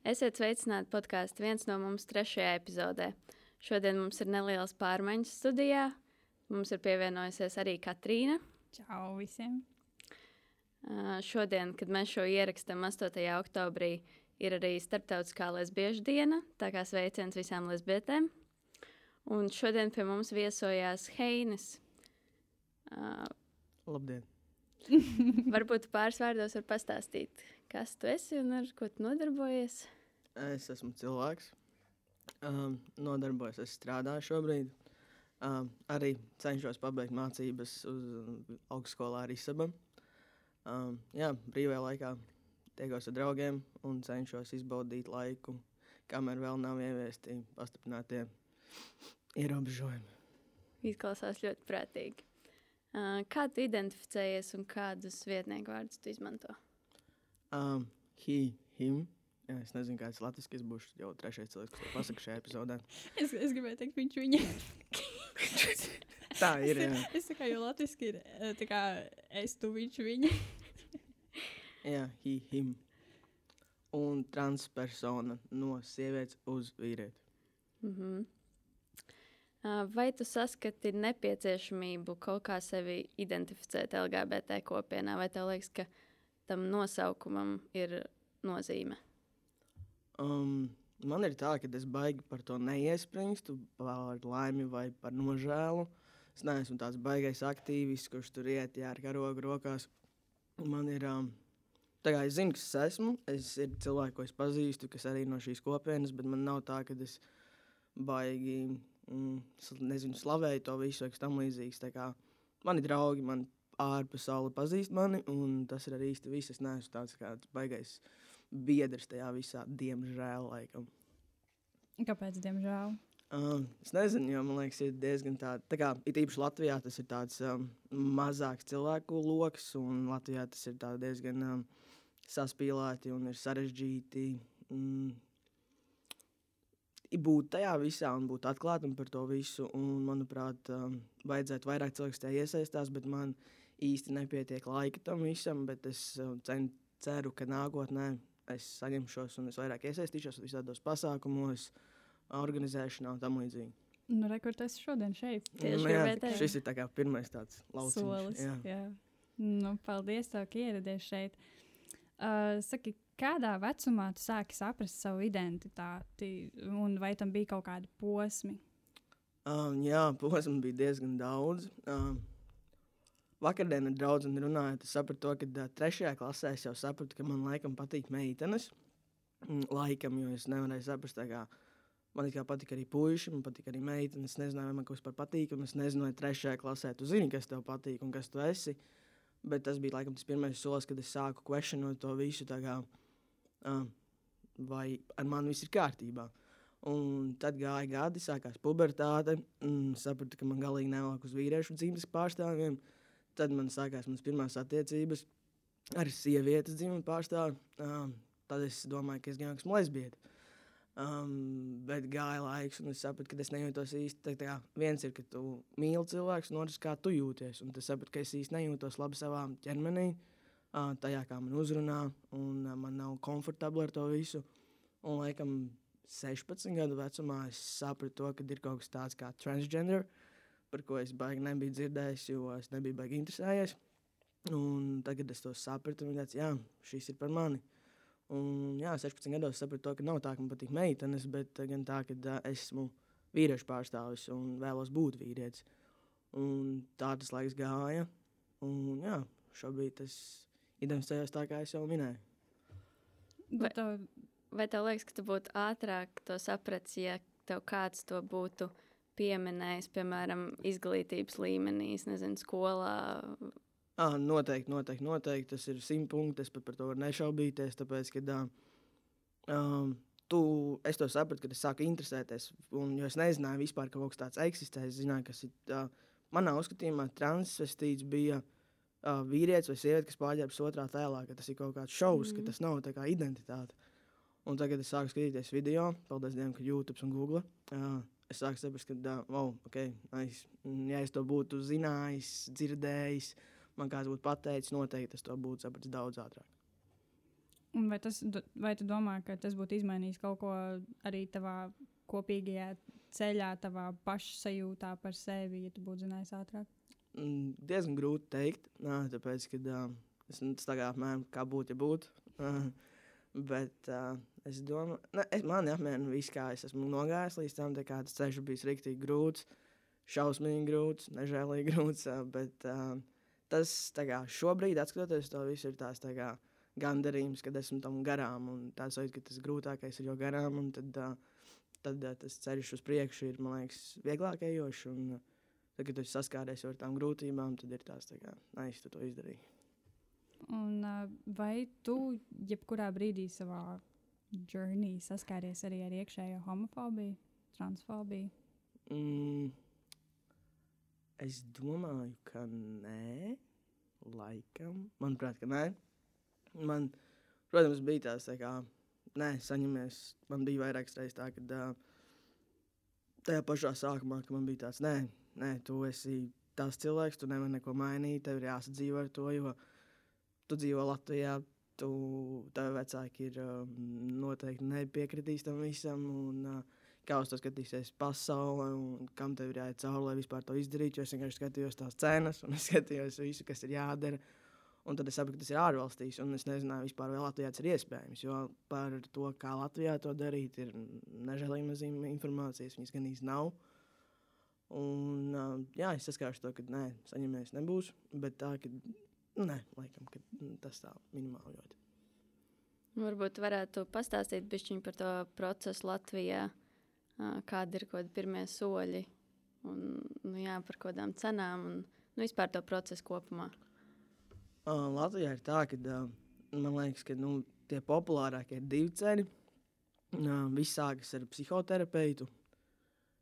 Esiet sveicināti podkāstā viens no mums trešajā epizodē. Šodien mums ir nelielas pārmaiņas studijā. Mums ir pievienojusies arī Katrīna. Čau visiem! Uh, šodien, kad mēs šo ierakstām 8. oktobrī, ir arī Startautiskā lesbiešu diena. Tā kā sveiciens visām lesbietēm. Un šodien pie mums viesojās Heinis. Uh, Labdien! Varbūt pāris vārdos var pastāstīt, kas tu esi un ar ko tu nodarbojies. Es esmu cilvēks. Um, nodarbojos, es strādāju šobrīd. Um, arī cenšos pabeigt mācības uz augstskolā ar Isabu. Um, jā, brīvajā laikā tiekos ar draugiem un cenšos izbaudīt laiku, kamēr vēl nav ieviesti pastiprinātie ierobežojumi. Izklausās ļoti prātīgi. Kā tu identificējies un kādus vietnieku vārdus tu izmanto? Um, he, him. Jā, es nezinu, kāds ir latviešu. Es būšu jau trešais cilvēks, kas to pasakā šajā epizodē. es, es gribēju teikt, viņš viņa. tā ir. Jā. Es, es kā jau latviešu ir, tā kā es tu viņš viņa. jā, he, him. Un transpersona no sievietes uz vīrieti. Mm -hmm. Vai tu saskati nepieciešamību kaut kā sevi identificēt LGBT kopienā, vai tev liekas, ka tam nosaukumam ir nozīme? Um, man ir tā, ka es baigi par to neiespringstu, par laimi vai par nožēlu. Es neesmu tāds baigais aktīvists, kurš tur iet jā, ar karogu rokās. Man ir. Um, Tā kā es zinu, kas es esmu, es ir cilvēki, ko es pazīstu, kas arī no šīs kopienas, bet man nav tā, ka es baigi mm, nezinu, slavēju to visu, kas tam līdzīgs. Mani draugi, man ārpasaule pazīst mani, un tas ir arī īsti viss. Es neesmu tāds kāds baigais biedrs tajā visā, diemžēl. Laikam. Kāpēc, diemžēl? Uh, es nezinu, jo man liekas, ir diezgan tāds, tā kā it īpaši Latvijā tas ir tāds um, mazāks cilvēku lokus, un Latvijā tas ir diezgan um, saspīlēti un ir sarežģīti. Mm, būt tajā visā un būt atklātam par to visu. Un, manuprāt, um, vajadzētu vairāk cilvēku tajā iesaistās, bet man īsti nepietiek laika tam visam. Bet es um, cen, ceru, ka nākotnē es saņemšos un es vairāk iesaistīšos visādos pasākumos, organizēšanā un tam līdzīgi. Nu, Rekord, es šodien šeit. Tieši nu, jā, šis ir tā pirmais tāds lauciņš. Solis, jā. Jā. Nu, paldies, tev, ka ieradies šeit. Uh, saki, kādā vecumā tu sāki saprast savu identitāti, un vai tam bija kaut kādi posmi? Um, jā, posmi bija diezgan daudz. Um, Vakardien ar draugu runājot, sapratu, ka uh, trešajā klasē es jau sapratu, ka man laikam patīk meitenes. Mm, laikam, jo es nevarēju saprast, kā man kā patīk arī puiši, man patīk arī meitenes. Es nezināju, vai man kaut kas patīk, un es nezinu, vai trešajā klasē tu zini, kas tev patīk un kas tu esi. Bet tas bija laikam tas pirmais solis, kad es sāku questionot to visu. Kā, uh, vai ar mani viss ir kārtībā. Un tad gāja gadi, sākās pubertāte, sapratu, ka man galīgi nevelk uz vīriešu dzīves pārstāvjiem. Tad man sākās manas pirmās attiecības ar sievietes dzīves pārstāvju. Um, tad es domāju, ka es gan esmu lesbieta. Um, bet gāja laiks, un es sapratu, ka es nejūtos īsti. Tā, tā viens ir, ka tu mīli cilvēku, un otrs, kā tu jūties. Un es sapratu, ka es īsti nejūtos labi savā ķermenī. Uh, tajā, kā man uzrunā, un man nav komfortabli ar to visu. Un, laikam, 16 gadu vecumā es sapratu, to, ka ir kaut kas tāds kā transgender, par ko es baigi nebiju dzirdējis, jo es nebiju baigi interesējies. Un tagad es to sapratu, un tāds, jā, šis ir par mani. Un, jā, 16 gados sapratu, to, ka nav tā, ka man patīk meitenes, bet gan tā, ka uh, esmu vīriešu pārstāvis un vēlos būt vīrietis. Un tā tas laiks gāja. Un, jā, šobrīd tas identificējos tā, kā es jau minēju. Vai, vai tev liekas, ka tu būtu ātrāk to sapratis, ja tev kāds to būtu pieminējis, piemēram, izglītības līmenī, nezinu, skolā? À, noteikti, noteikti, noteikti. Tas ir simt punkti. Es pat par to varu nešaubīties. Tāpēc, ka um, tu, es to sapratu, kad es sāku interesēties. Un, jo es nezināju, vispār, ka kaut kas tāds eksistē. Es zināju, kas ir. Uh, manā uzskatījumā transvestīts bija uh, vīrietis vai sieviete, kas pārģērbjas otrā tēlā, ka tas ir kaut kāds šovs, mm. ka tas nav tā kā identitāte. Un tagad es sāku skatīties video, paldies Dievam, ka YouTube un Google. Uh, es sāku saprast, ka, uh, wow, okay, nice. ja es to būtu zinājis, dzirdējis, man kāds būtu pateicis, noteikti es to būtu sapratis daudz ātrāk. Un vai, tas, vai tu domā, ka tas būtu izmainījis kaut ko arī tavā kopīgajā ceļā, tavā pašsajūtā par sevi, ja tu būtu zinājis ātrāk? Diezgan grūti pateikt, tāpēc, ka uh, es nu, tā kā apmēram kā būtu, ja būtu. Uh, Bet uh, es domāju, ka man apmierina viss, kā es esmu nogājis līdz tam. Tas ceļš bija rīktīgi grūts, šausmīgi grūts, nežēlīgi grūts. Uh, bet uh, tas kā, šobrīd, skatoties to visu, ir tās tā kā, gandarījums, kad esmu tam garām. Tāds sajūta, ka tas grūtākais ir jau garām. Tad, uh, tad uh, tas ceļš uz priekšu ir, man liekas, vieglāk ejošs. Un, uh, tad, kad tu saskāries ar tām grūtībām, tad ir tās tā kā, nais, tu to izdarīji. Un, vai tu jebkurā brīdī savā journey saskāries arī ar iekšējo homofobiju, transfobiju? Mm, es domāju, ka nē, laikam. Manuprāt, ka nē. Man, protams, bija tās tā kā, nē, saņemies. Man bija vairākas reizes tā, ka uh, tajā pašā sākumā, ka man bija tāds, nē, nē, tu esi tas cilvēks, tu nevari neko mainīt, tev ir jāsadzīvo ar to. Jo, uh, tu dzīvo Latvijā, tu, tavi vecāki ir um, noteikti nepiekritīs tam visam. Un, uh, kā uz to skatīsies pasaule un kam tev ir jāiet cauri, lai vispār to izdarītu. Es vienkārši skatījos tās cenas un es skatījos visu, kas ir jādara. Un tad es sapratu, ka tas ir ārvalstīs, un es nezināju, vispār, vai Latvijā tas ir iespējams. Jo par to, kā Latvijā to darīt, ir nežēlīgi maz informācijas. Viņas gan īsti nav. Un, jā, es saskāros to, ka nē, saņemies nebūs. Bet tā, ka Nē, laikam, mm, tas tā minimāli ļoti. Varbūt varētu pastāstīt bišķiņ par to procesu Latvijā, kādi ir kaut kādi pirmie soļi un nu, jā, par kādām cenām un nu, vispār to procesu kopumā. Uh, Latvijā ir tā, ka uh, man liekas, ka nu, tie populārākie ir divi ceļi. Uh, viss sākas ar psihoterapeitu,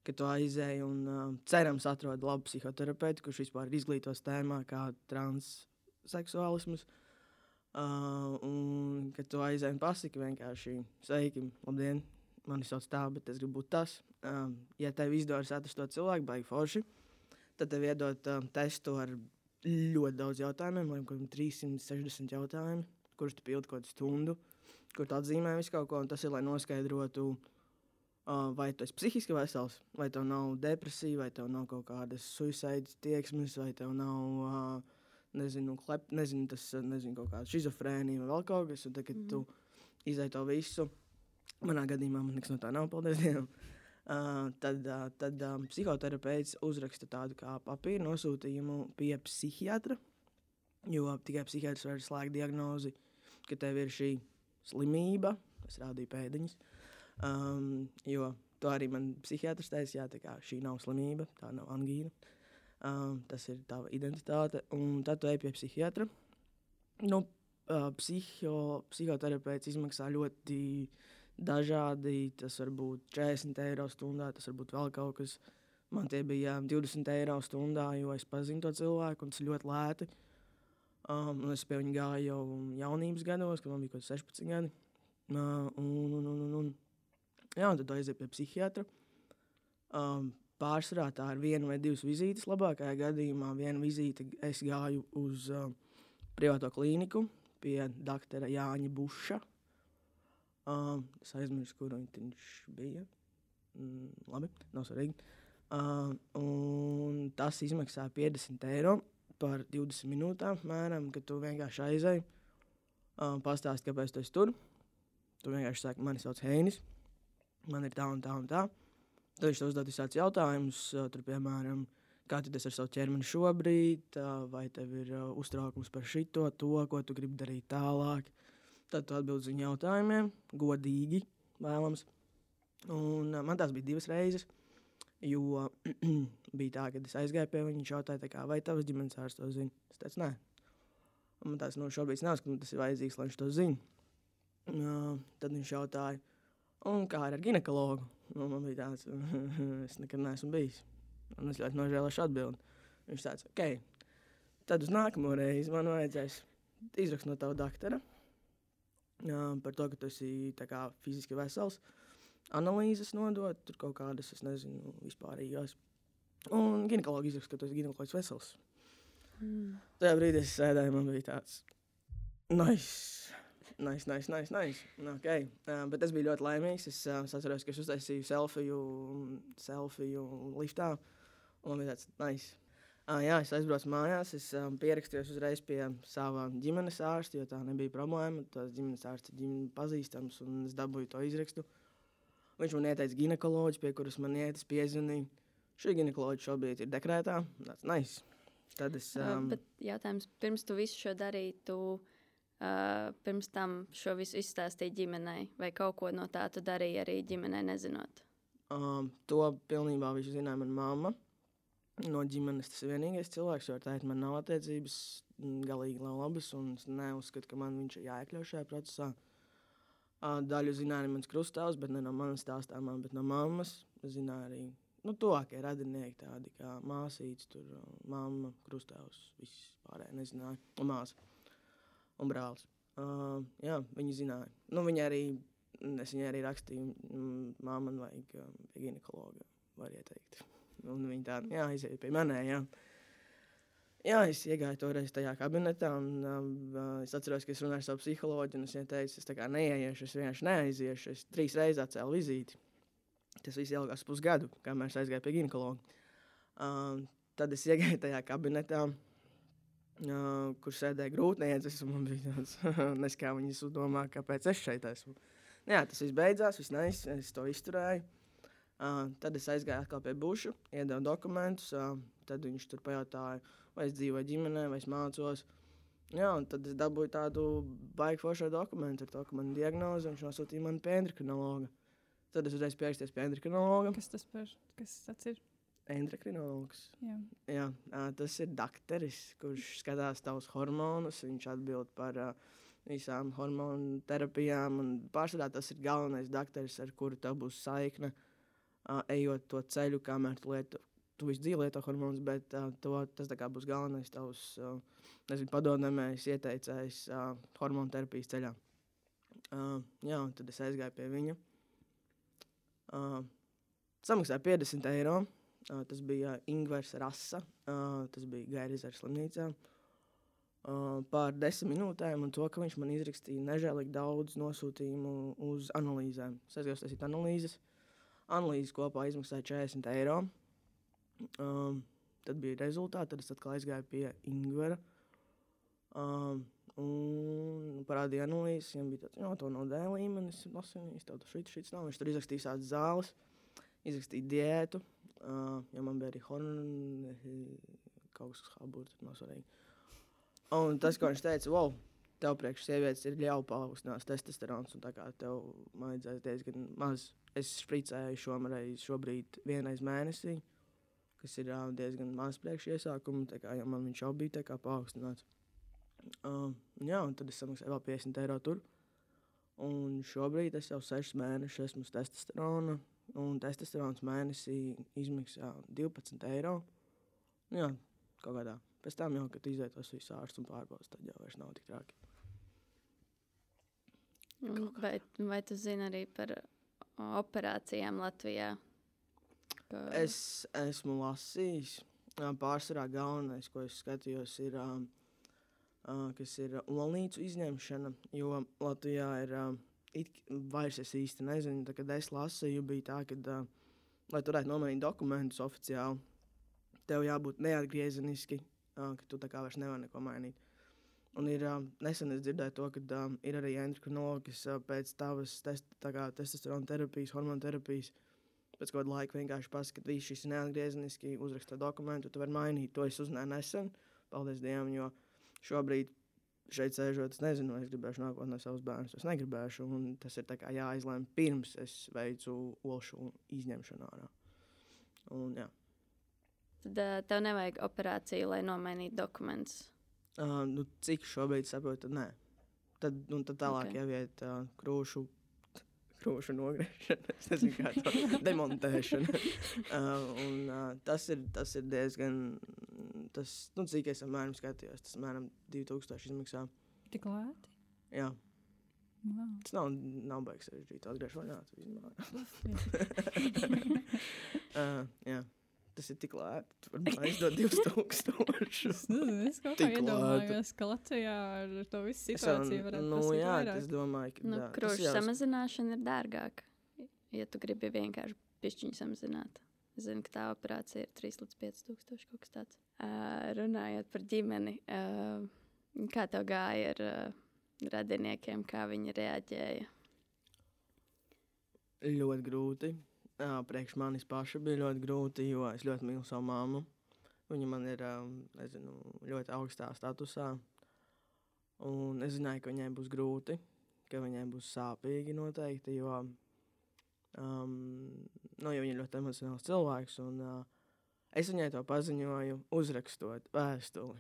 ka tu aizēji un uh, cerams atrod labu psihoterapeitu, kurš vispār izglītos tēmā, kā trans seksuālisms. Uh, un, kad tu aizēji un pasaki vienkārši sveiki, labdien, mani sauc tā, bet es gribu būt tas. Um, ja tev izdodas atrast to cilvēku, baigi forši, tad tev iedod um, testu ar ļoti daudz jautājumiem, laikam 360 jautājumu, kurus tu pildi kaut stundu, kur tu atzīmē visu kaut ko, un tas ir, lai noskaidrotu, uh, vai tu esi psihiski vesels, vai tev nav depresija, vai tev nav kaut kādas suicīdas tieksmes, vai tev nav uh, nezinu, klep, nezinu, tas, nezinu kaut kāda schizofrēnija vai vēl kaut kas, un tad, kad mm. tu izai to visu, manā gadījumā man nekas no tā nav, paldies Dievam. Uh, tad uh, tad um, psihoterapeits uzraksta tādu kā papīra nosūtījumu pie psihiatra. Jo tikai psihiatrs var slēgt diagnozi, ka tev ir šī slimība, es rādīju pēdiņas. Um, jo to arī man psihiatrs teica, jā, tā kā šī nav slimība, tā nav angīna. Um, tas ir tava identitāte. Un tad tu ej pie psihiatra. Nu, uh, psiho, psihoterapeits izmaksā ļoti dažādi. Tas var būt 40 eiro stundā, tas var būt vēl kaut kas. Man tie bija 20 eiro stundā, jo es pazinu to cilvēku, un tas ir ļoti lēti. Um, es pie viņa gāju jau jaunības gados, kad man bija kaut kāds 16 gadi. Uh, un, un, un, un, un, jā, un tad aiziet pie psihiatra. Um, Pārsvarā tā ir viena vai divas vizītes. Labākajā gadījumā viena vizīte es gāju uz uh, privāto klīniku pie doktora Jāņa Buša. Uh, es aizmirsu, kur viņš bija. Mm, labi, nav svarīgi. Un tas izmaksā 50 eiro par 20 minūtēm. Mēram, kad tu vienkārši aizēji, uh, pastāsti, kāpēc tu esi tur. Tu vienkārši saki, mani sauc Heinis, man ir tā un tā un tā. Tad viņš uzdod visādus jautājumus, tur, piemēram, kā tu esi ar savu ķermeni šobrīd, vai tev ir uztraukums par šito, to, ko tu gribi darīt tālāk. Tad tu atbild uz viņu jautājumiem, godīgi, vēlams. Un man tās bija divas reizes, jo bija tā, ka es aizgāju pie viņa, viņš jautāja, kā, vai tavs ģimenes ārsts to zina. Es teicu, nē. Man tās no šobrīd nav, ka tas ir vajadzīgs, lai viņš to zina. Uh, tad viņš jautāja, Un kā ar ginekologu? Nu, man bija tāds, es nekad neesmu bijis. Un es ļoti nožēlošu atbildi. Viņš tāds, ok, tad uz nākamo reizi man vajadzēs izrakstīt no tava doktora par to, ka tu esi kā, fiziski vesels. Analīzes nodot, tur kaut kādas, es nezinu, vispārīgās. Un ginekologi izraksta, ka tu esi ginekoloģis vesels. Mm. Tajā brīdī es sēdēju, man bija tāds nice. Nice, nice, nice. nice. Okay. Uh, bet es biju ļoti laimīgs. Es uh, atceros, ka es uztaisīju selfiju, selfiju liftā. Un man bija tāds nice. Uh, jā, es aizbraucu mājās. Es um, pierakstījos uzreiz pie sava ģimenes ārsta, jo tā nebija problēma. Tas ģimenes ārsts ir ģimene pazīstams, un es dabūju to izrakstu. Viņš man ieteica ginekoloģiju, pie kuras man iet, es piezvanīju. Šī ginekoloģija šobrīd ir dekrētā. Ir nice. Tad es. Um, uh, bet jautājums, pirms tu visu šo darītu, uh, pirms tam šo visu izstāstīji ģimenei, vai kaut ko no tā tu darīji arī ģimenei nezinot? Um, to pilnībā visu zināja mana mamma. No ģimenes tas ir vienīgais cilvēks, jo ar tēti man nav attiecības galīgi labas, un es neuzskatu, ka man viņš ir jāiekļauj šajā procesā. Uh, daļu zināja mans krustāvs, bet ne no manas stāstāmā, bet no mammas. Zināja arī nu, tuvākie radinieki, tādi kā māsītes, tur, mamma, krustāvs, viss pārējais nezināja, māsa un brālis. Uh, jā, viņi zināja. Nu, viņi arī, es viņai arī rakstīju, māma man vajag pie ginekologa, var ieteikt. Un viņi tā, jā, aiziet pie manē, jā. Jā, es iegāju toreiz tajā kabinetā, un uh, es atceros, ka es runāju ar savu psiholoģiju, un es viņai teicu, es tā kā neieiešu, es vienkārši neaiziešu, es trīs reizes atcēlu vizīti. Tas viss ilgās pusgadu, kamēr es aizgāju pie ginekologa. Uh, tad es iegāju tajā kabinetā, uh, kur sēdēja grūtniecības. Man bija tāds, nes kā viņas domā, kāpēc es šeit esmu. Nu jā, tas viss beidzās, viss neiz, es to izturēju. Uh, tad es aizgāju atkal pie buša, iedevu dokumentus. Uh, tad viņš tur pajautāja, vai es dzīvoju ģimenē, vai es mācos. Jā, un tad es dabūju tādu baigtu foršu dokumentu ar to, ka man ir diagnoze. Viņš nosūtīja man pie endokrinologa. Tad es uzreiz pierakstīju pie endokrinologa. Kas tas, par, kas tas ir? Endokrinologs. Jā. Jā, tas ir dakteris, kurš skatās tavus hormonus. Viņš atbild par visām hormonu terapijām. Pārsvarā tas ir galvenais dakteris, ar kuru tev būs saikne, ejot to ceļu, kamēr tu lieto. Tu visu dzīvi lieto hormonus, bet to, tas būs galvenais tavs nezinu, padomājis, ieteicējs hormonu terapijas ceļā. Jā, tad es aizgāju pie viņa. Samaksāja 50 eiro. Uh, tas bija Ingūns Rasa. Uh, tas bija Gairīzera slimnīcā. Uh, pār desmit minūtēm, un to, ka viņš man izrakstīja nežēlīgi daudz nosūtījumu uz analīzēm. Es aizgāju uz analīzes. Analīzes kopā izmaksāja 40 eiro. Um, tad bija rezultāti, tad es atkal aizgāju pie Ingūra. Um, Un parādīja analīzes, viņam bija tāds, no, to nav D līmenis, tas šits, šits nav. Viņš tur izrakstīja tādas zāles, izrakstīja diētu, uh, ja man bija arī hormoni, kaut kas habūrs, tur nav svarīgi. Un tas, ko viņš teica, wow, tev priekš sievietes ir ļauj paaugstinās testosterons, un tā kā tev vajadzēs diezgan maz. Es špricēju šomreiz, šobrīd vienreiz mēnesī, kas ir uh, diezgan maz priekš iesākumu, tā kā, ja man viņš jau bija tā kā paaugstināts. Uh, jā, un tad es samaksāju vēl 50 eiro tur. Un šobrīd es jau 6 mēnešus esmu testosterona. Un testosterons mēnesī izmaksā 12 eiro. Jā, kaut kādā. Pēc tam jau, kad izvietos visu ārstu un pārbaudas, tad jau vairs nav tik traki. Vai, vai tu zini arī par operācijām Latvijā? Ka... Es esmu lasījis. Pārsvarā galvenais, ko es skatījos, ir um, kas ir olnīcu izņemšana, jo Latvijā ir it, vairs es īsti nezinu, tā, kad es lasīju, bija tā, ka, lai tu varētu nomainīt dokumentus oficiāli, tev jābūt neatgriezeniski, ka tu tā kā vairs nevari neko mainīt. Un ir nesen es dzirdēju to, ka ir arī endokrinologi, kas pēc tavas test, testosterona terapijas, hormonu terapijas, pēc kāda laika vienkārši pasaka, ka viss šis ir neatgriezeniski, uzraksta dokumentu, tu vari mainīt. To es uzzināju nesen, paldies Dievam, jo šobrīd šeit sēžot, es nezinu, vai es gribēšu nākotnē savus bērnus. Es negribēšu, un tas ir jāizlēma pirms es veicu olšu izņemšanu ārā. Un, jā. Tad uh, tev nevajag operāciju, lai nomainītu dokumentus. Uh, nu, cik šobrīd saprotu, nē. Tad, nu, tad tālāk okay. jāiet uh, krūšu krūšu nogriešana, es nezinu, kā to demontēšana. uh, un, uh, tas, ir, tas ir diezgan, tas, nu, cik es apmēram skatījos, tas apmēram 2000 izmaksā. Tik lēti. Jā, Wow. tas nav, nav baigs sarežģīti atgriezt vaļā. uh, jā, tas ir tik lēti, tu vari aizdot 2000. Es kaut kā iedomājos, ka Latvijā ar to visu situāciju varētu nu, jā, vairāk. es domāju, ka Nu, Krūšu jau- samazināšana ir dārgāka. Ja tu gribi vienkārši pišķiņu samazināt. Zinu, ka tā operācija ir 3 līdz 5 tūkstoši kaut kas tāds. Uh, runājot par ģimeni, uh, kā tev gāja ar uh, radiniekiem, kā viņi reaģēja? ļoti grūti. Jā, priekš manis paša bija ļoti grūti, jo es ļoti mīlu savu māmu. Viņa man ir ā, nezinu, ļoti augstā statusā. Un es zināju, ka viņai būs grūti, ka viņai būs sāpīgi noteikti. Jo, um, nu, jo viņa ir ļoti emocionāls cilvēks. Un, uh, es viņai to paziņoju, uzrakstot vēstuli.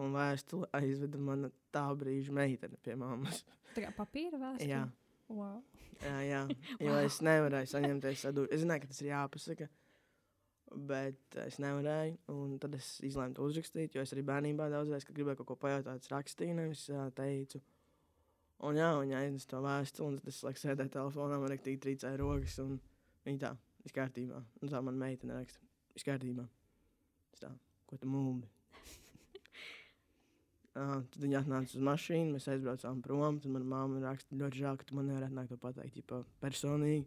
Un vēstuli aizveda mana tā brīža meitene pie mammas. Tā kā papīra vēstule. Wow. Jā, jā. jo es nevarēju saņemt to sadūri. Es zināju, ka tas ir jāpasaka, bet es nevarēju. Un tad es izlēmu to uzrakstīt, jo es arī bērnībā daudzreiz, kad gribēju kaut ko pajautāt, rakstīju, nevis teicu. Un jā, viņa aiznes to vēstuli, un tad es laikam sēdēju telefonā, man rīktīgi trīcēja rokas, un viņa tā, viss kārtībā. Un tā man meitene raksta, viss kārtībā. Es tā, ko tu mūli? Uh, tad viņi atnāca uz mašīnu, mēs aizbraucām prom. Tad manā māte raksta, ļoti žēl, ka tu man nevari atnākt to pateikt, ģipa, personīgi.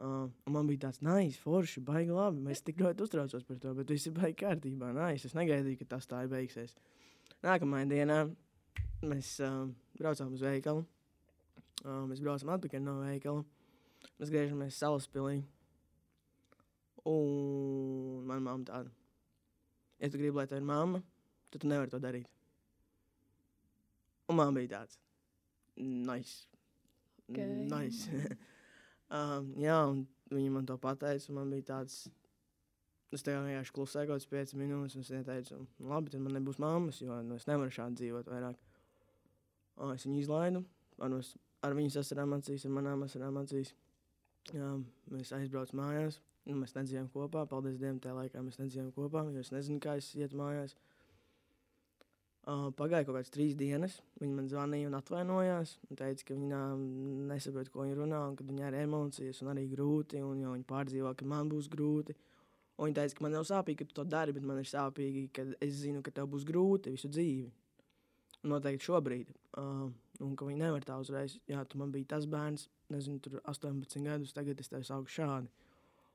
Uh, man bija tāds, nais, forši, baigi labi. Mēs tik ļoti uztraucos par to, bet viss baigi kārtībā. Nais. Es negaidīju, ka tas tā beigsies. Nākamajā dienā mēs uh, braucām uz veikalu. Uh, mēs braucam atpakaļ no veikala. Mēs griežamies salaspīlī. Un manā mamma tāda, ja tu gribi, lai tev ir mamma, tad tu nevari to darīt. Un bija tāds, nice. Ok. nice. um, jā, un viņi man to pateica. un Man bija tāds, es kā vienkārši klusēju kaut kādas 5 minūtes, un es viņai teicu, "Nu, labi, tad man nebūs mammas, jo nu, es nevaru šādi dzīvot vairāk. Uh, es viņu izlaidu, ar, mums- ar viņas asarām acīs, ar manām asarām acīs. Jā, mēs aizbraucām mājās. Nu, mēs nedzīvojam kopā. Paldies Dievam, tajā laikā mēs nedzīvojam kopā. Jo es nezinu, kā es ietu mājās. Uh, pagāja kaut kādas trīs dienas. Viņa man zvanīja un atvainojās. Un teica, ka viņa nesaprot, ko viņa runā, un ka viņai ir emocijas un arī grūti. Un viņa pārdzīvo, ka man būs grūti. Un viņa teica, ka man nav sāpīgi, ka tu to dari, bet man ir sāpīgi, ka es zinu, ka tev būs grūti visu dzīvi. Noteikti šobrīd. Uh, un ka viņi nevar tā uzreiz. Jā, tu man biji tas bērns, nezinu, tur 18 gadus, tagad es tevi saucu šādi.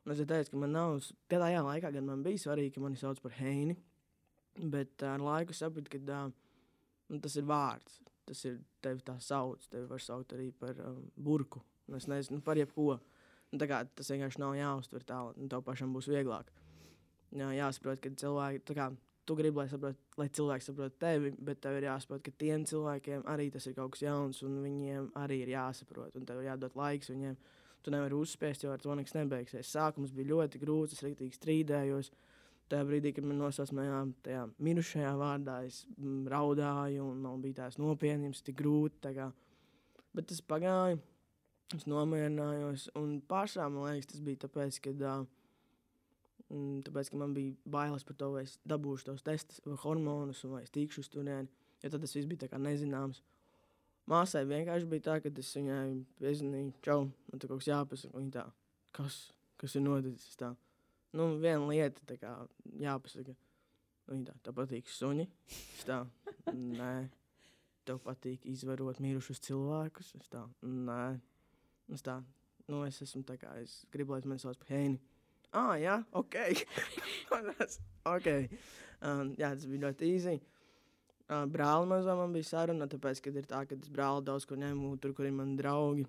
Un es teicu, ka man nav, tajā laikā gan man bija svarīgi, ka mani sauc par Heini. Bet uh, ar laiku sapratu, ka uh, nu, tas ir vārds. Tas ir tevi tā sauc. Tevi var saukt arī par um, burku. Un Es nezinu, par jebko. Nu, kā, tas vienkārši nav jāuztver tā, un tev pašam būs vieglāk. Jā, jāsaprot, ka cilvēki, kā tu gribi, lai, saprot, lai cilvēki saprot tevi, bet tev ir jāsaprot, ka tiem cilvēkiem arī tas ir kaut kas jauns, un viņiem arī ir jāsaprot, un tev ir jādod laiks viņiem. Tu nevari uzspiest, jo ar to nekas nebeigsies. Sākums bija ļoti grūts, es rīktīgi strīdējos. Tajā brīdī, kad man nosauca manā tajā mirušajā vārdā, es mm, raudāju, un man bija tās nopietnas, tik grūti. tā. Bet tas pagāja, es nomierinājos, un pašā man liekas, tas bija tāpēc, ka, uh, mm, tāpēc, ka man bija bailes par to, vai es dabūšu tos testus, vai hormonus, vai es tikšu uz turieni. Jo tad tas viss bija tā kā nezināms. Māsai vienkārši bija tā, ka es viņai piezvanīju, čau, man tur kaut kas jāpasaka. Viņa tā, kas, kas ir noticis? Tā. Nu, viena lieta, tā kā jāpasaka. Viņa tā, tev patīk suņi. Es tā, nē. Tev patīk izvarot mirušus cilvēkus. Es tā, nē. Es tā, nu, es esmu tā kā, es gribu, lai man sauc par Heini. Ah, jā, ok. ok. Um, jā, tas bija ļoti īsi. Uh, brāli mazā man bija saruna, tāpēc, ka ir tā, ka es brāli daudz ko ņemu, tur, kur ir mani draugi.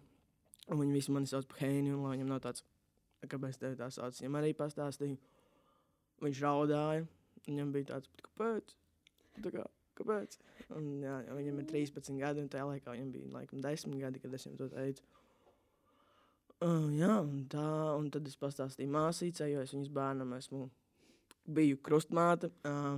Un viņi visi mani sauc par Heini, un lai viņam nav tāds, kāpēc tevi tā sauc, viņam arī pastāstīja. Viņš raudāja, viņam bija tāds, "Bet kāpēc? Tā kā, kāpēc? Un, jā, viņam ir 13 gadi, un tajā laikā viņam bija laikam 10 gadi, kad es viņam to teicu. Uh, jā, un tā, un tad es pastāstīju māsīcai, jo es viņas bērnam esmu, biju krustmāte, uh,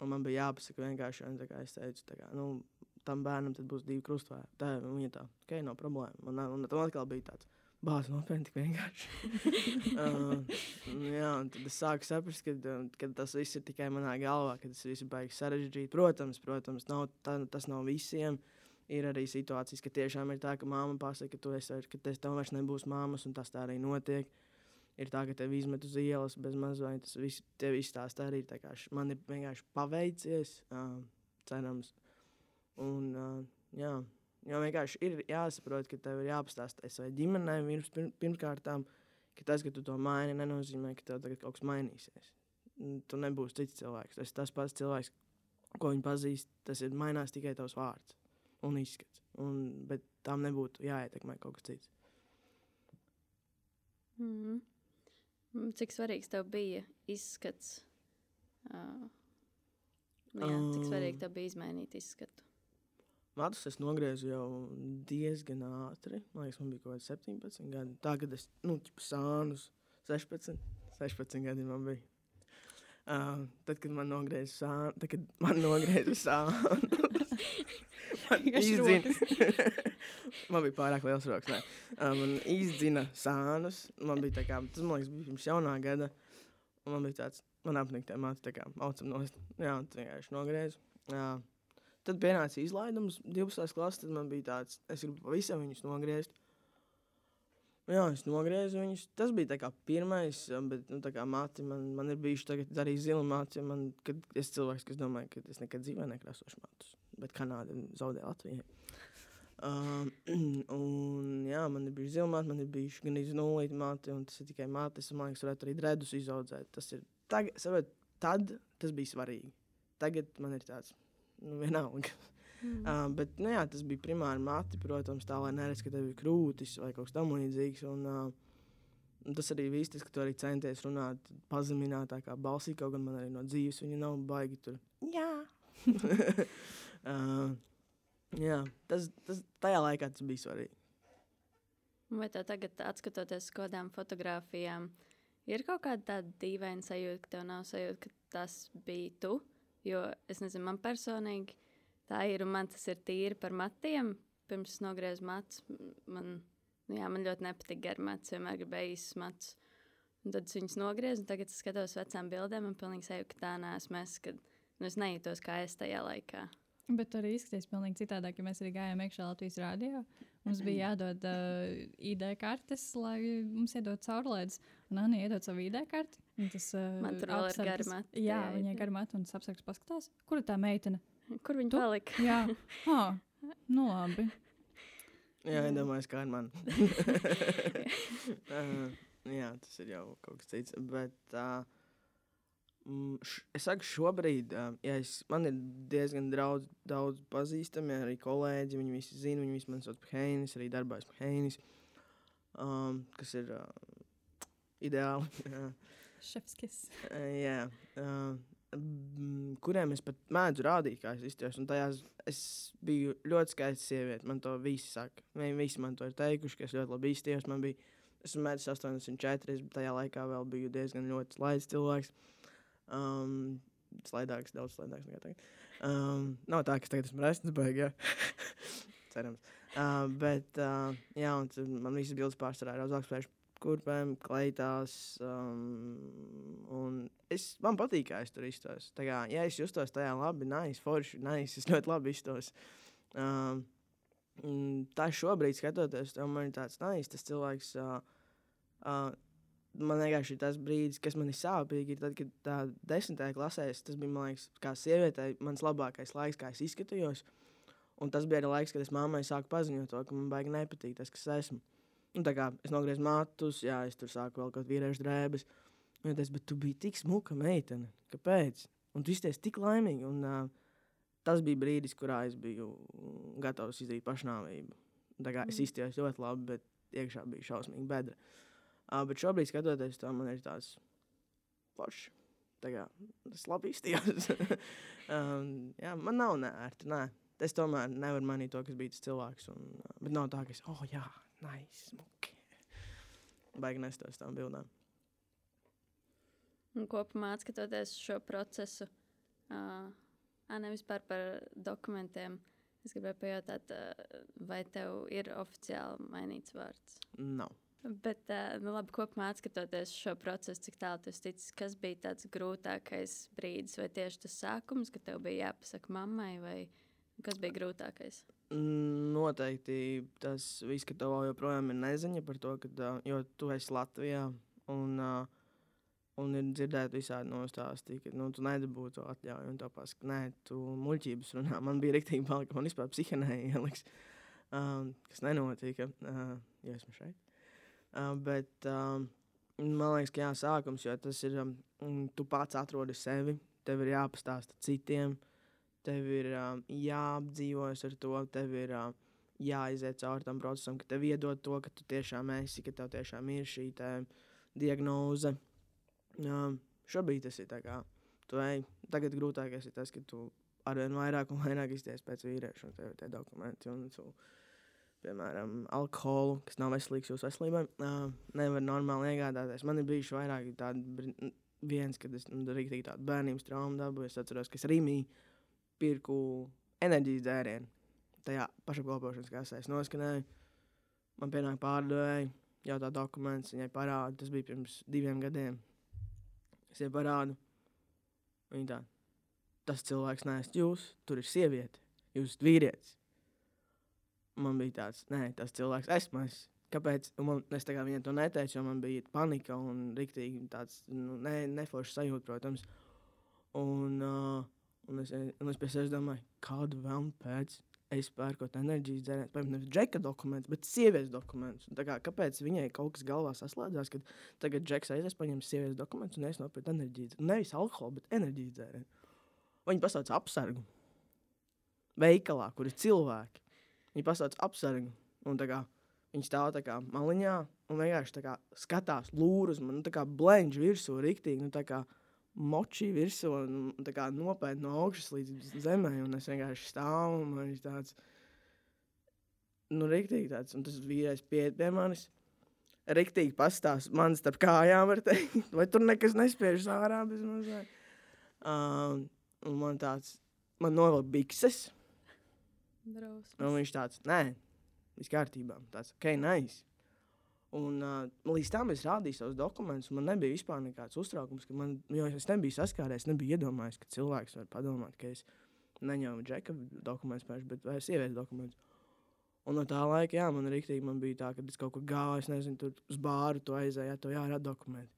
un man bija jāpasaka vienkārši, un tā kā es teicu, tā kā, nu, tam bērnam būs divi krustvēri. Tā ir viņa tā, ok, nav problēma. Man, un tam atkal bija tāds. Bāzes nopietni, tik vienkārši. uh, jā, un tad es sāku saprast, ka, ka tas viss ir tikai manā galvā, ka tas viss ir baigi sarežģīti. Protams, protams nav, tā, tas nav visiem. Ir arī situācijas, ka tiešām ir tā, ka māma pasaka, ka tu esi, ka tev vairs nebūs māmas, un tas tā arī notiek. Ir tā, ka tevi izmet uz ielas bez mazliet. Tas viss, tev izstāsta arī. Man ir vienkārši paveicies, uh, cerams. Un, uh, jā, Jo vienkārši ir jāsaprot, ka tev ir jāpastāsta savai ģimenei pirms, pirmkārt, ka tas, ka tu to maini, nenozīmē, ka tev tagad kaut kas mainīsies. Tu nebūsi cits cilvēks. Tas ir tas pats cilvēks, ko viņi pazīst. Tas ir mainās tikai tavs vārds un izskats. Un, bet tam nebūtu jāietekmē kaut kas cits. Mm -hmm. Cik svarīgs tev bija izskats? Uh, jā, cik svarīgi tev bija izmainīt izskatu? Matus es nogriezu jau diezgan ātri. Man liekas, man bija kaut kāds 17 gadi. Tā, kad es, nu, ķipa sānus 16, 16 gadi man bija. Uh, tad, kad man nogrieza sānu, tad, kad man nogrieza sānu, man izdzina. man bija pārāk liels rokas. Nē. Uh, man izdzina sānus. Man bija tā kā, tas man liekas, bija pirms jaunā gada. Un man bija tāds, man apnika tā māte, tā kā, aucam nost. Jā, un tā vienkārši nogrieza. Uh, Tad pienāca izlaidums 12. klases, tad man bija tāds, es gribu pavisam viņus nogriezt. Jā, es nogriezu viņus. Tas bija kā pirmais, bet nu, kā māte man, man ir bijuši arī zila māte. Man, kad es cilvēks, kas domāju, ka es nekad dzīvē nekrāsošu mātus, bet Kanāda zaudēja Latvijai. Um, un, jā, man ir bijusi zila māte, man ir bijuši gan iznulīti māte, un tas ir tikai māte. Es domāju, ka varētu arī dredus izaudzēt. Tas ir, tagad, savet, tad tas bija svarīgi. Tagad man ir tāds nu, vienalga. Mm. Uh, bet, nu, jā, tas bija primāri mati, protams, tā lai neredz, ka tev ir krūtis vai kaut kas tamlīdzīgs. Un, uh, tas arī viss, tas, ka tu arī centies runāt pazeminātākā balsī, kaut gan man arī no dzīves viņa nav baigi tur. Jā. uh, jā, tas, tas tajā laikā tas bija svarīgi. Vai tev tagad, skatoties uz kādām fotografijām, ir kaut kāda tāda dīvaina sajūta, ka tev nav sajūta, ka tas bija tu? Jo es nezinu, man personīgi tā ir, un man tas ir tīri par matiem. Pirms es nogriezu matus, man, nu jā, man ļoti nepatīk gari mats, vienmēr gribēju īsus matus. Un tad es viņus nogriezu, un tagad es skatos vecām bildēm, un pilnīgi sajūtu, ka tā neesmu es, kad nu, es nejūtos kā es tajā laikā. Bet arī izskatās pavisam citādāk, ja mēs arī gājām iekšā Latvijas rādio. Mums bija jādod uh, ID kartes, lai mums iedod caurlaides. Un Anna iedod savu ID karti. Tas, uh, Man tur vēl ir gara mata. Jā, viņai gara mata un tas apsargs paskatās. Kur ir tā meitene? Kur viņa tu? palika? jā, ah, nu labi. Jā, iedomājos, kā ar mani. uh, jā, tas ir jau kaut kas cits. Bet, uh, es saku, šobrīd ja es, man ir diezgan daudz, daudz pazīstami, arī kolēģi. Viņi visi zina, viņi visi man sauc par Heinis, arī darbojas par Heinis, um, kas ir uh, ideāli. Šefskis. uh, jā. Uh, kuriem es pat mēdzu rādīt, kā es izturos. Un tajās es biju ļoti skaista sieviete. Man to visi saka. Viņi visi man to ir teikuši, ka es ļoti labi izturos. Man bija, esmu mēdz 84, es tajā laikā vēl biju diezgan ļoti laids cilvēks. Um, slaidāks, daudz slaidāks nekā tagad. Um, nav tā, ka es tagad esmu resns, jā. cerams. Uh, bet, uh, jā, un man visas bildes pārsvarā ir uz augstspēju kurpēm, kleitās. Um, un es, man patīk, kā es tur iztos. Tā kā, ja es justos tajā labi, nice, forši, nice, es ļoti labi iztos. Um, tā šobrīd skatoties, man ir tāds nice, tas cilvēks. Uh, uh, man vienkārši tas brīdis, kas man ir sāpīgi, ir tad, kad tā desmitajā klasē, tas bija, man liekas, kā sievietei, mans labākais laiks, kā es izskatījos. Un tas bija arī laiks, kad es mammai sāku paziņot to, ka man baigi nepatīk tas, kas esmu. Un tā kā es nogriezu matus, jā, es tur sāku vēl kaut vīriešu drēbes. Un es teicu, bet tu biji tik smuka meitene, kāpēc? Un tu izties tik laimīgi. Un, uh, tas bija brīdis, kurā es biju gatavs izdarīt pašnāvību. Tā kā es mm. izties ļoti labi, bet iekšā bija šausmīgi bedra. Uh, bet šobrīd, skatoties to, man ir tāds foršs. Tas labi izstījās. um, jā, man nav nērti. Nē. Es tomēr nevaru manīt to, kas bija tas cilvēks. Un, bet nav tā, ka es, oh, jā, nice, smuki. Baigi nestos tām bildēm. Un kopumā skatoties šo procesu, uh, nevis par, dokumentiem, Es gribēju pajautāt, uh, vai tev ir oficiāli mainīts vārds? Nav. Bet, uh, nu, labi, kopumā skatoties šo procesu, cik tālu tas ticis, kas bija tāds grūtākais brīdis, vai tieši tas sākums, kad tev bija jāpasaka mammai, vai kas bija grūtākais? Noteikti tas viss, ka tev joprojām ir neziņa par to, ka, jo tu esi Latvijā. Un, uh, Un ir dzirdēti visādi nostāsti, ka nu, tu nedabūji to atļauju. Un tāpēc, ka nē, tu muļķības runā. Man bija rīktīgi bail, ka man vispār psihenēji ieliks, um, kas nenotika, uh, ja esmu šeit. Uh, bet um, man liekas, ka jā, sākums, jo tas ir, um, tu pats atrodi sevi, tev ir jāpastāsta citiem, tev ir um, jāapdzīvojas ar to, tev ir um, jāiziet cauri tam procesam, ka tev iedod to, ka tu tiešām esi, ka tev tiešām ir šī diagnoze. Um, šobrīd tas ir tā kā, tu ej, tagad grūtākais ir tas, ka tu arvien vairāk un vairāk izties pēc vīrieša un tev ir tie dokumenti. Un tu, piemēram, alkoholu, kas nav veselīgs jūsu veselībai, uh, nevar normāli iegādāties. Man ir bijuši vairāk tādi, viens, kad es nu, rīktīgi tādu bērnības traumu dabūju. Es atceros, ka es Rīmī pirku enerģijas dzērienu. Tajā pašapkalpošanas kasē es noskanēju. Man pienāk pārdevēja, jautā dokuments, viņai parāda, tas bija pirms diviem gadiem. Es viņai parādu. Viņa tā, tas cilvēks neesat jūs, tur ir sieviete, jūs esat vīrietis. Man bija tāds, nē, tas cilvēks esmu es. Kāpēc? Un man, es tā kā viņai to neteicu, jo man bija panika un rīktīgi tāds nu, ne, neforšs sajūta, protams. Un, uh, un, es, un es pie sevis domāju, kādu vēl pēc es pērkot enerģijas dzērienu, piemēram, nevis džeka dokumentus, bet sievietes dokumentus. Kā, kāpēc viņai kaut kas galvā saslēdzās, kad tagad džeks aizies, paņems sievietes dokumentus un es nopirku enerģijas dzērienu? Nevis alkoholu, bet enerģijas dzērienu. Viņi pasauc apsargu veikalā, kur ir cilvēki. Viņi pasauc apsargu. Un, kā, viņi stāv tā kā maliņā un vienkārši kā, skatās lūru uz mani, nu, kā blendž virsū, rīktīgi. Nu, moči virsū un kā, nopietni no augšas līdz zemē. Un es vienkārši stāvu un man ir tāds, nu, rīktīgi tāds. Un tas vīrais pieiet pie manis. Riktīgi pastāst man starp kājām, var teikt, vai tur nekas nespiež ārā bez mazliet. Um, un man tāds, man novelk bikses. Drausmas. Un viņš tāds, nē, viss kārtībā. Tāds, ok, nice. Un, uh, līdz tam es rādīju savus dokumentus. Man nebija vispār nekāds uztraukums, ka man, jo es nebiju saskāries, nebiju iedomājies, ka cilvēks var padomāt, ka es neņēmu džeka dokumentus, pēc, bet vai sievietes dokumentus. Un no tā laika, jā, man rīktīgi man bija tā, ka es kaut kur gāju, es nezinu, tur uz bāru tu aizēju, ja tev jārāda dokumenti.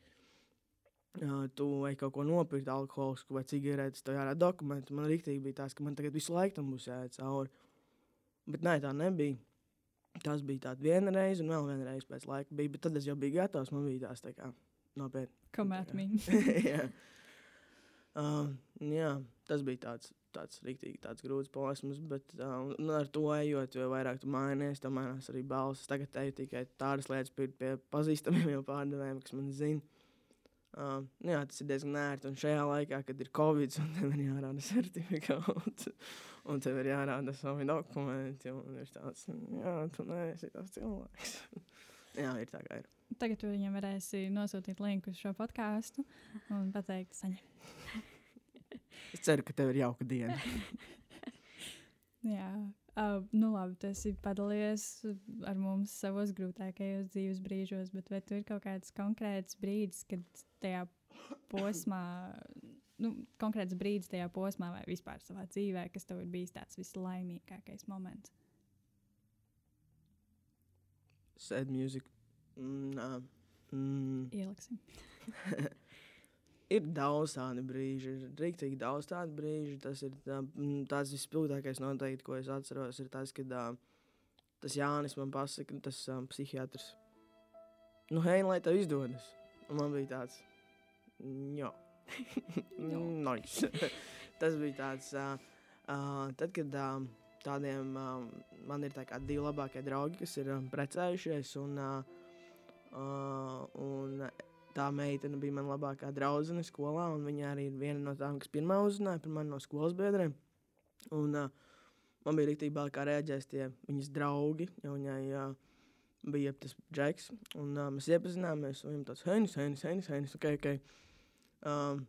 Uh, tu ej kaut ko nopirkt, alkoholisku vai cigaretes, tev jārāda dokumenti. Man rīktīgi bija tas, ka man tagad visu laiku tam būs jāiet cauri. Bet nē, tā nebija. Tas bija tāds viena reize, un vēl viena reize pēc laika bija. Bet tad es jau biju gatavs. Man bija tās tā kā nopietni. Come at me. jā. Uh, jā, tas bija tāds, tāds rīktīgi tāds grūts posms, bet uh, ar to ejot, jo vairāk tu mainies, tam mainās arī balss. Tagad eju tikai tādas lietas pie, pie pazīstamiem jau pārdevējiem, kas man zina. Uh, jā, tas ir diezgan ērti. Un šajā laikā, kad ir covid, un tev ir jārāda certifikāts, un tev ir jārāda savi dokumenti, un ir tāds, jā, tu neesi tas cilvēks. jā, ir tā kā ir. Tagad tu viņam varēsi nosūtīt linku uz šo podkāstu un pateikt, saņem. es ceru, ka tev ir jauka diena. jā. Uh, nu, labi, tu esi padalījies ar mums savos grūtākajos dzīves brīžos, bet vai tu ir kaut kāds konkrēts brīdis, kad tajā posmā, nu, konkrēts brīdis tajā posmā vai vispār savā dzīvē, kas tev ir bijis tāds vislaimīgākais moments? Sad music. Mm, mm. Ieliksim. ir daudz tādu brīžu, ir rīktīgi daudz tādu brīžu. Tas ir tā, tāds vispilgtākais noteikti, ko es atceros, ir tas, kad uh, tas Jānis man pasaka, tas um, psihiatrs. Nu, hei, lai tev izdodas. Un man bija tāds, nice. tas bija tāds, uh, uh, tad, kad uh, tādiem um, man ir tā kā divi labākie draugi, kas ir um, precējušies un, uh, uh, un tā meitene bija mana labākā draudzene skolā, un viņa arī ir viena no tām, kas pirmā uzzināja par mani no skolas biedriem. Un, uh, man bija rīktīgi bail, kā reaģēs tie viņas draugi, jo viņai uh, bija tas džeks, un uh, mēs iepazināmies, un viņam tāds heinis, heinis, heinis, heinis, ok, ok. Um,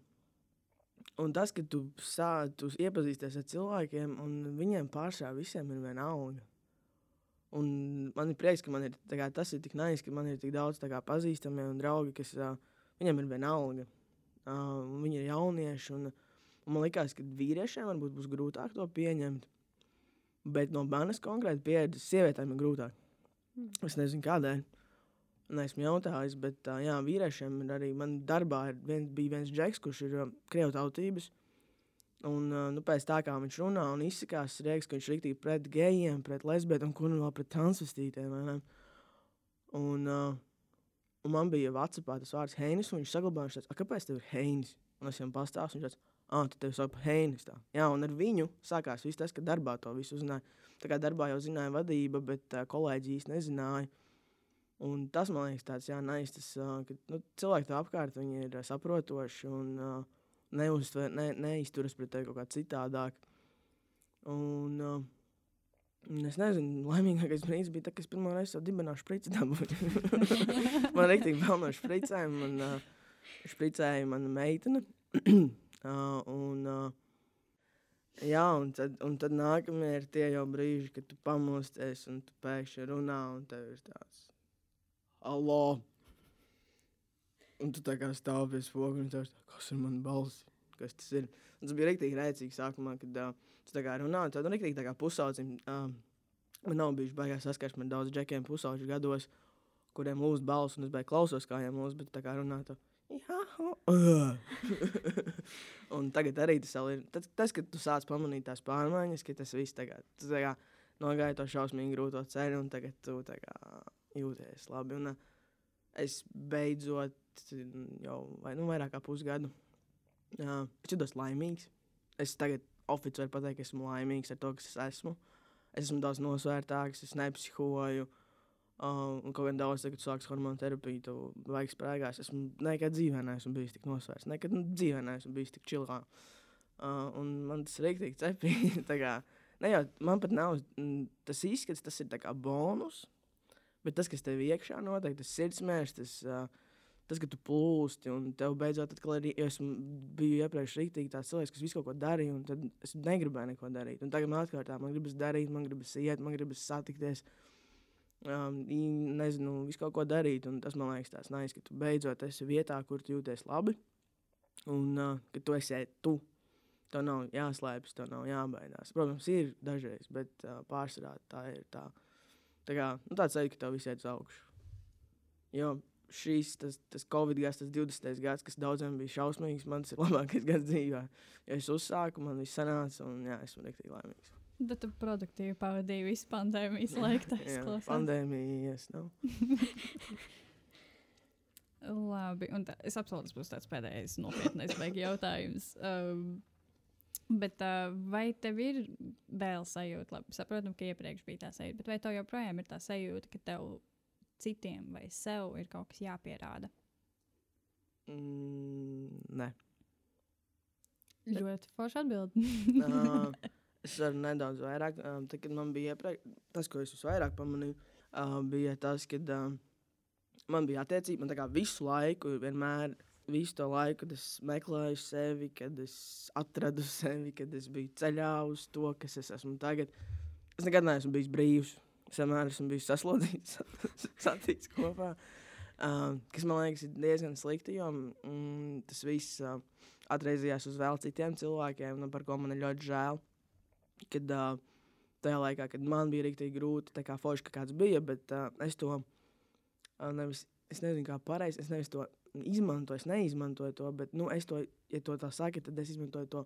un tas, ka tu, sā, tu iepazīsties ar cilvēkiem, un viņiem pašā visiem ir viena alga. Un man ir prieks, ka man ir kā, tas ir tik nais, ka man ir tik daudz kā, pazīstami un draugi, kas uh, viņiem ir viena alga. Uh, viņi ir jaunieši. Un, un man liekas, ka vīriešiem varbūt būs grūtāk to pieņemt. Bet no manas konkrēti pieredzes sievietēm ir grūtāk. Mm. Es nezinu, kādēļ. Neesmu jautājis, bet uh, jā, vīriešiem ir arī. Man darbā ir viens, bija viens džeks, kurš ir uh, krievu tautības. Un nu, pēc tā, kā viņš runā un izsakās, liekas, ka viņš ir rīktīgi pret gejiem, pret lesbietēm, un vēl pret transvestītiem. Un, uh, un man bija Vācijā tas vārds Heinis, un viņš saglabāja, viņš teica, kāpēc tev ir Heinis? Un es viņam pastāstīju, viņš teica, ah, tu tevi sauc par Heinis. Tā. Jā, un ar viņu sākās viss tas, ka darbā to visu uzzināja. Tā kā darbā jau zināja vadība, bet uh, kolēģi īsti nezināja. Un tas man liekas, tāds jā, nais, tas, uh, ka nu, cilvēki tā apkārt ir uh, saprotoši un uh, neuztver, ne, neizturas pret tevi kaut kā citādāk. Un, uh, Es nezinu, laimīgākais brīdis bija tas, kad es pirmo reizi savu dibināšu sprici dabūju. man rīktīgi vēl no špricēm. Man uh, špricēja mana meitene. Uh, un, uh, jā, un tad, un tad nākamie ir tie jau brīži, kad tu pamosties un tu pēkšņi runā, un tev ir tāds - Alo! Un tu tā kā stāv pie spoguļa, un ir kas ir mana balss? Kas tas ir? Un tas bija rīktīgi rēcīgi sākumā, kad uh, tu tā kā runā, un tad rīktīgi tā kā pusaucim. Uh, man nav bijuši baigās saskarsme ar daudz džekiem pusauģu gados, kuriem lūdz balss, un es beigās klausos, kā viņiem lūdz, bet tā kā runā. Tā, un tagad arī tas ir. Tas, tas, kad tu sāc pamanīt tās pārmaiņas, ka tas viss tagad tā nogāja to šausmīgi grūto ceļu, un tagad tu kā, jūties labi. Un, es beidzot jau vai, nu, vairāk kā pusgadu uh, es jūtos laimīgs. Es tagad oficiāli varu pateikt, ka esmu laimīgs ar to, kas es esmu. Es esmu daudz nosvērtāks, es nepsihoju. Uh, Uh, un kaut kā daudz, kad sāks hormonu terapiju, tu vajag sprāgās. Es nekad dzīvē neesmu bijis tik nosvērts. Nekad nu, dzīvē neesmu bijis tik čilā. Uh, un man tas ir rīktīgi cepīgi. ne jau man pat nav tas izskats, tas ir kā bonus. Bet tas, kas tev iekšā notiek, tas sirdsmērs, tas, uh, tas, ka tu plūsti un tev beidzot atkal arī, es biju iepriekš rīktīgi tāds cilvēks, kas visu kaut ko darīja, un tad es negribēju neko darīt. Un tagad man atkārtā, man gribas darīt, man gribas iet, man gribas satikties. Uh, um, nezinu, visu kaut ko darīt. Un tas man liekas, tas nais, ka tu beidzot esi vietā, kur tu jūties labi. Un uh, ka tu esi tu. Tev nav jāslēpjas, tev nav jābaidās. Protams, ir dažreiz, bet uh, pārsvarā tā ir tā. Tā kā, nu, tāds arī, ka tev viss iet uz augšu. Jo šīs, tas, tas Covid gads, tas 20. gads, kas daudziem bija šausmīgs, man tas ir labākais gads dzīvē. Ja es uzsāku, man viss sanāca, un jā, esmu rīktīgi laimīgs. Bet tu produktīvi pavadīji visu pandēmijas laiku. Jā, pandēmijas nav. Labi, un tā, es apsolu, tas būs tāds pēdējais nopietnais beigas jautājums. Um, bet uh, vai tev ir vēl sajūta, labi, saprotam, ka iepriekš bija tā sajūta, bet vai tev joprojām ir tā sajūta, ka tev citiem vai sev ir kaut kas jāpierāda? Mm, nē. Ļoti forši atbildēt. uh, Es varu nedaudz vairāk. Um, tad, kad man bija iepriekš, tas, ko es visvairāk pamanīju, uh, bija tas, ka uh, man bija attiecība. Man visu laiku, vienmēr, visu to laiku, kad es meklēju sevi, kad es atradu sevi, kad es biju ceļā uz to, kas es esmu tagad. Es nekad neesmu bijis brīvs. Es vienmēr esmu bijis saslodzīts, satīts kopā. Uh, kas man liekas, ir diezgan slikti, jo mm, tas viss uh, atreizījās uz vēl citiem cilvēkiem, nu, par ko man ir ļoti žēl kad uh, tajā laikā, kad man bija rīktīgi grūti, tā kā forši, ka kāds bija, bet uh, es to uh, nevis, es nezinu, kā pareizi, es nevis to izmantoju, es neizmantoju to, bet, nu, es to, ja to tā saka, tad es izmantoju to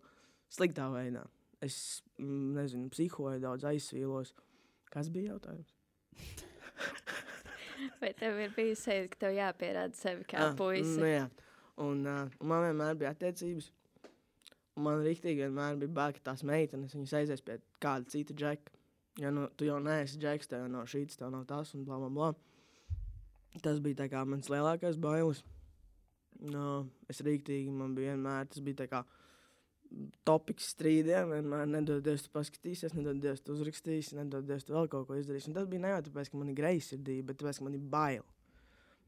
sliktā veidā. Es, mm, nezinu, psihoju daudz, aizsvīlos. Kas bija jautājums? Vai tev ir bijis sajūta, ka tev jāpierāda sevi kā ah, puisi? Nu, jā. Un, uh, man vienmēr bija attiecības. Man rīktīgi vienmēr bija bail, ka tās meitenes aizies pie kāda cita džeka. Ja nu, tu jau neesi džeks, tev nav šīs, tev nav tas un bla, bla, bla. Tas bija mans lielākais bailes. No, es rīktīgi, man bija vienmēr tas bija kā topiks strīdiem. Vienmēr nedodies, tu paskatīsies, nedodies, tu uzrakstīsi, nedodies, tu vēl kaut ko izdarīsi. Un tas bija ne jau tāpēc, ka man ir greizsirdība, bet tāpēc, ka man ir bail.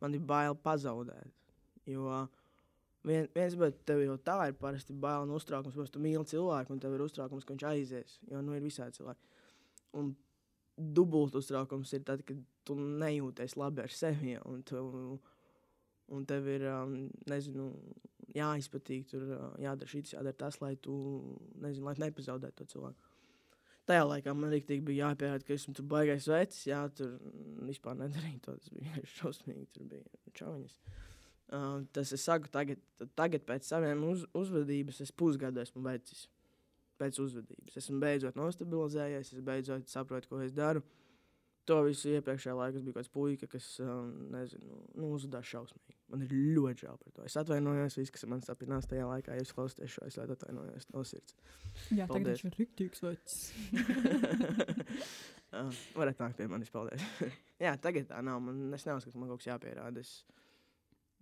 Man ir bail pazaudēt. Jo Vien, viens, bet tev jau tā ir parasti bail un uztraukums. Protams, tu mīli cilvēku, un tev ir uztraukums, ka viņš aizies. Jo nu ir visādi cilvēki. Un dubult uztraukums ir tad, kad tu nejūties labi ar sevi. Un, tu, un tev ir, um, nezinu, jāizpatīk, tur jādara šis, jādara tas, lai tu, nezinu, lai nepazaudētu to cilvēku. Tajā laikā man arī bija jāpierāda, ka esmu tur baigais vecs. Jā, tur vispār nedarīju to. Tas bija šausmīgi. Tur bija čauņas. Uh, tas es saku, tagad, tagad pēc saviem uz, uzvedības, es pusgadu esmu veicis. Pēc uzvedības. Esmu beidzot nostabilizējies, es beidzot saprotu, ko es daru. To visu iepriekšējā laikā bija kaut kāds puika, kas, um, nezinu, nu, uzvedās šausmīgi. Man ir ļoti žēl par to. Es atvainojos, viss, kas man sapinās tajā laikā, ja jūs klausāties šo, es ļoti atvainojos no sirds. Jā, tagad viņš ir riktīgs vecs. uh, varat nākt pie manis, paldies. Jā, tagad tā nav. Man, es neuzskatu, ka man kaut kas jāpierāda. Es,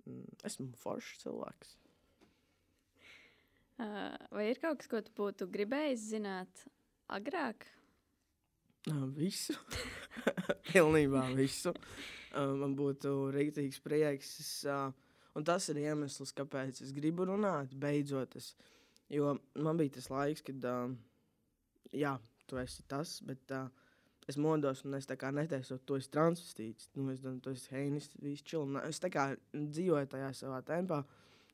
Mm, esmu foršs cilvēks. Uh, vai ir kaut kas, ko tu būtu gribējis zināt agrāk? Uh, visu. Pilnībā visu. Uh, man būtu rīktīgs prieks. Es, uh, un tas ir iemesls, kāpēc es gribu runāt. Beidzot, es, jo man bija tas laiks, kad, uh, jā, tu esi tas, bet uh, es modos, un es tā kā neteicu, to es transvestīts. Nu, es domāju, tas ir heinis, viss čili. Es tā kā dzīvoju tajā savā tempā.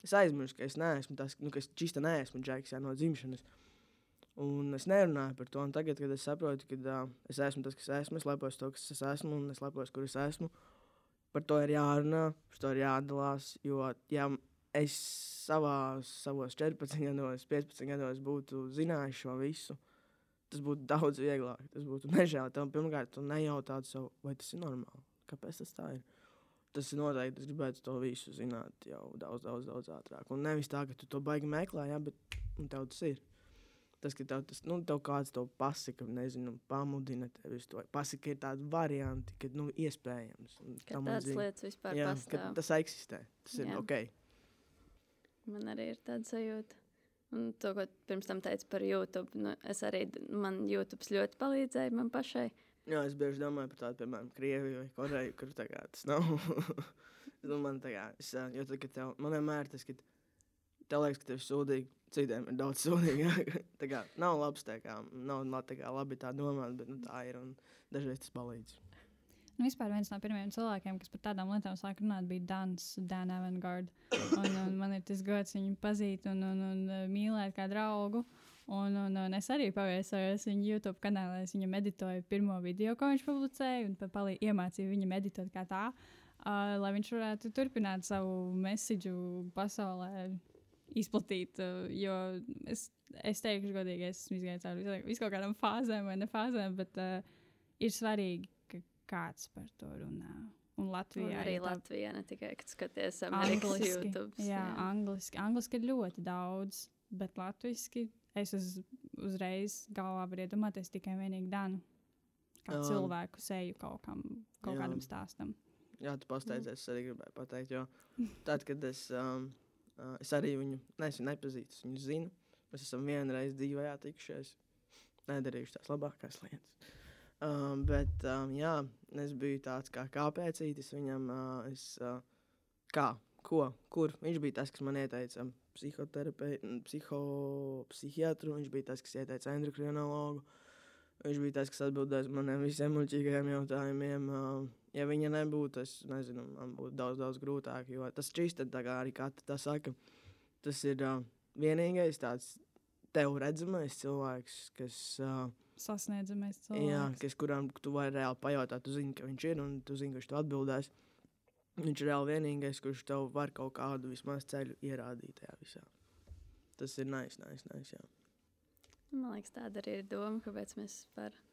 Es aizmirsu, ka es neesmu tas, nu, ka es čista neesmu džeks jā, no dzimšanas. Un es nerunāju par to. Un tagad, kad es saprotu, ka uh, es esmu tas, kas esmu, es lepojos to, kas es esmu, un es lepojos, kur es esmu. Par to ir jārunā, par to ir jādalās. Jo, ja es savā, savos 14 gados, 15 gados būtu zinājis šo visu, tas būtu daudz vieglāk. Tas būtu nežēl. Tev pirmkārt, tu nejautātu sev, vai tas ir normāli. Kāpēc tas tā ir? Tas ir noteikti. Es gribētu to visu zināt jau daudz, daudz, daudz ātrāk. Un nevis tā, ka tu to baigi meklē, jā, bet tev tas ir. Tas, ka tev, tas, nu, tev kāds to pasaka, nezinu, pamudina tevi to. Pasaka, ir tādi varianti, ka, nu, iespējams. Ka tādas zin... lietas vispār jā, pastāv. Tas eksistē. Tas jā. ir ok. Man arī ir tāda sajūta. Un to, ko pirms tam teicu par YouTube, nu, es arī, man YouTube ļoti palīdzēja man pašai. Jā, es bieži domāju par tādu, piemēram, Krieviju vai Koreju, kur tā kā tas nav. nu, man tā kā, es, jo tad, kad tev, man vienmēr tas, ka tev liekas, ka tev ir sūdīgi, citiem ir daudz sūdīgāk. tā kā nav labs, tā kā, nav tā kā labi tā domāt, bet nu, tā ir un dažreiz tas palīdz. Nu, vispār viens no pirmajiem cilvēkiem, kas par tādām lietām sāk runāt, bija Dans, Dan Avangard. Un, un man ir tas gods viņu pazīt un, un, un uh, mīlēt kā draugu. Un, un, un es arī paviesojos viņa YouTube kanālā. Es viņam editoju pirmo video, ko viņš publicēja, un palīdz iemācīju viņam editot kā tā, uh, lai viņš varētu turpināt savu mēsīju pasaulē izplatīt. Uh, jo es, es teikšu, godīgi, es esmu izgājis cauri visu kaut kādām fāzēm vai ne fāzēm, bet uh, ir svarīgi kāds par to runā. Un Latvijā un arī ja Latvijā, ne tikai skaties Amerikas YouTube. Jā, jā. Angliski, angliski ir ļoti daudz, bet latviski es uz, uzreiz galvā varu iedomāties tikai vienīgi Danu. Kā um, cilvēku seju kaut, kam, kaut jā. kādam stāstam. Jā, tu pasteidzies, es arī gribēju pateikt, jo tad, kad es, um, uh, es arī viņu nesu nepazīstu, viņu zinu, mēs esam vienreiz dzīvē tikušies, nedarījuši tās labākās lietas. Um, bet, um, jā, es biju tāds kā kāpēcītis viņam. Uh, es, uh, kā, ko, kur? Viņš bija tas, kas man ieteica psiho, psihiatru. Viņš bija tas, kas ieteica endokrinologu. Viņš bija tas, kas atbildēja maniem visiem muļķīgajiem jautājumiem. Uh, ja viņa nebūtu, es nezinu, man būtu daudz, daudz grūtāk. Jo tas tā kā arī katra saka, tas ir uh, vienīgais tāds tev redzamais cilvēks, kas. Uh, sasniedzamais cilvēks. Jā, kas, kuram tu vari reāli pajautāt, tu zini, ka viņš ir un tu zini, viņš to atbildēs. Viņš ir reāli vienīgais, kurš tev var kaut kādu vismaz ceļu ierādīt tajā visā. Tas ir nice, nice, nice. Jā. Man liekas, tāda arī ir doma, kāpēc mēs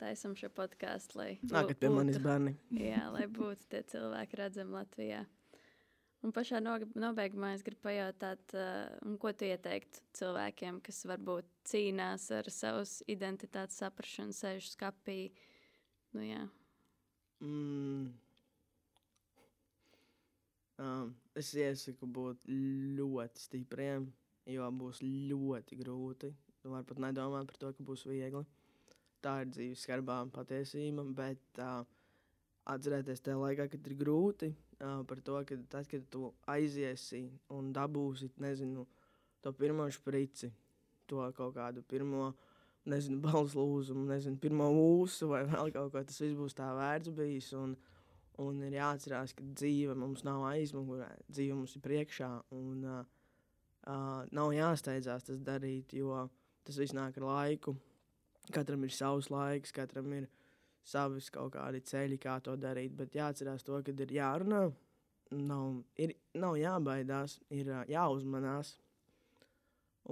taisām šo podkāstu. Lai Nākat pie manis bērni. jā, lai būtu tie cilvēki redzami Latvijā. Un pašā nobeigumā es gribu pajautāt, uh, ko tu ieteiktu cilvēkiem, kas varbūt cīnās ar savas identitātes saprāšanu, sēž skapī. Nu, jā. mm. um, es iesaku būt ļoti stipriem, jo būs ļoti grūti. Tu vari pat nedomāt par to, ka būs viegli. Tā ir dzīves skarbā patiesība, bet uh, atcerēties tajā laikā, kad ir grūti, uh, par to, ka tad, kad tu aiziesi un dabūsi, nezinu, to pirmo sprici, to kaut kādu pirmo, nezinu, balss lūzumu, nezinu, pirmo mūsu vai vēl kaut ko, tas viss būs tā vērts bijis. Un, un ir jāatcerās, ka dzīve mums nav aizmugurē, dzīve mums ir priekšā. Un, uh, uh, nav jāsteidzās tas darīt, jo tas viss nāk ar laiku. Katram ir savs laiks, katram ir savas kaut kādi ceļi, kā to darīt. Bet jāatcerās to, ka ir jārunā, nav, ir, nav jābaidās, ir jāuzmanās.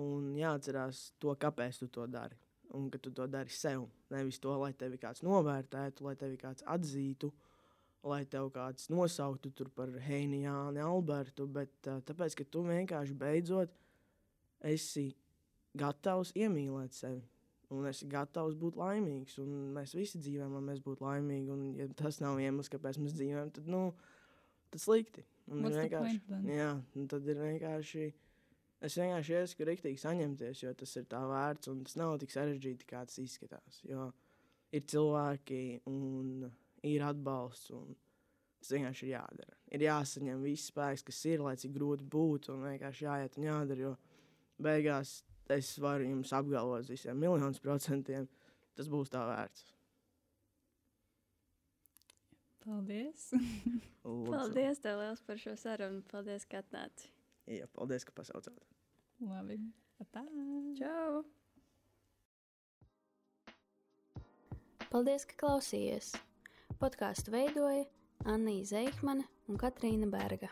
Un jāatcerās to, kāpēc tu to dari. Un ka tu to dari sev. Nevis to, lai tevi kāds novērtētu, lai tevi kāds atzītu, lai tevi kāds nosauktu par Heinijānu, Albertu. Bet uh, tāpēc, ka tu vienkārši beidzot esi gatavs iemīlēt sevi un esi gatavs būt laimīgs. Un mēs visi dzīvojam, lai mēs būtu laimīgi. Un, ja tas nav iemesls, kāpēc mēs dzīvojam, tad nu, tas slikti. Un the vienkārši, point jā, un tad ir vienkārši. Es vienkārši iesaku rīktīgi saņemties, jo tas ir tā vērts, un tas nav tik sarežģīti, kā tas izskatās. Jo ir cilvēki, un ir atbalsts, un tas vienkārši ir jādara. Ir jāsaņem viss spēks, kas ir, lai cik grūti būtu, un vienkārši jāiet un jādara. Jo beigās es varu jums apgalvot visiem miljonus procentiem, tas būs tā vērts. Paldies! Paldies, tev liels par šo sarunu. Paldies, ka atnāci. Jā, paldies, ka pasaucāt. Labi. Tā. Čau! Paldies, ka klausījāties! Podkāstu veidoja Anna Zeihmane un Katrīna Berga.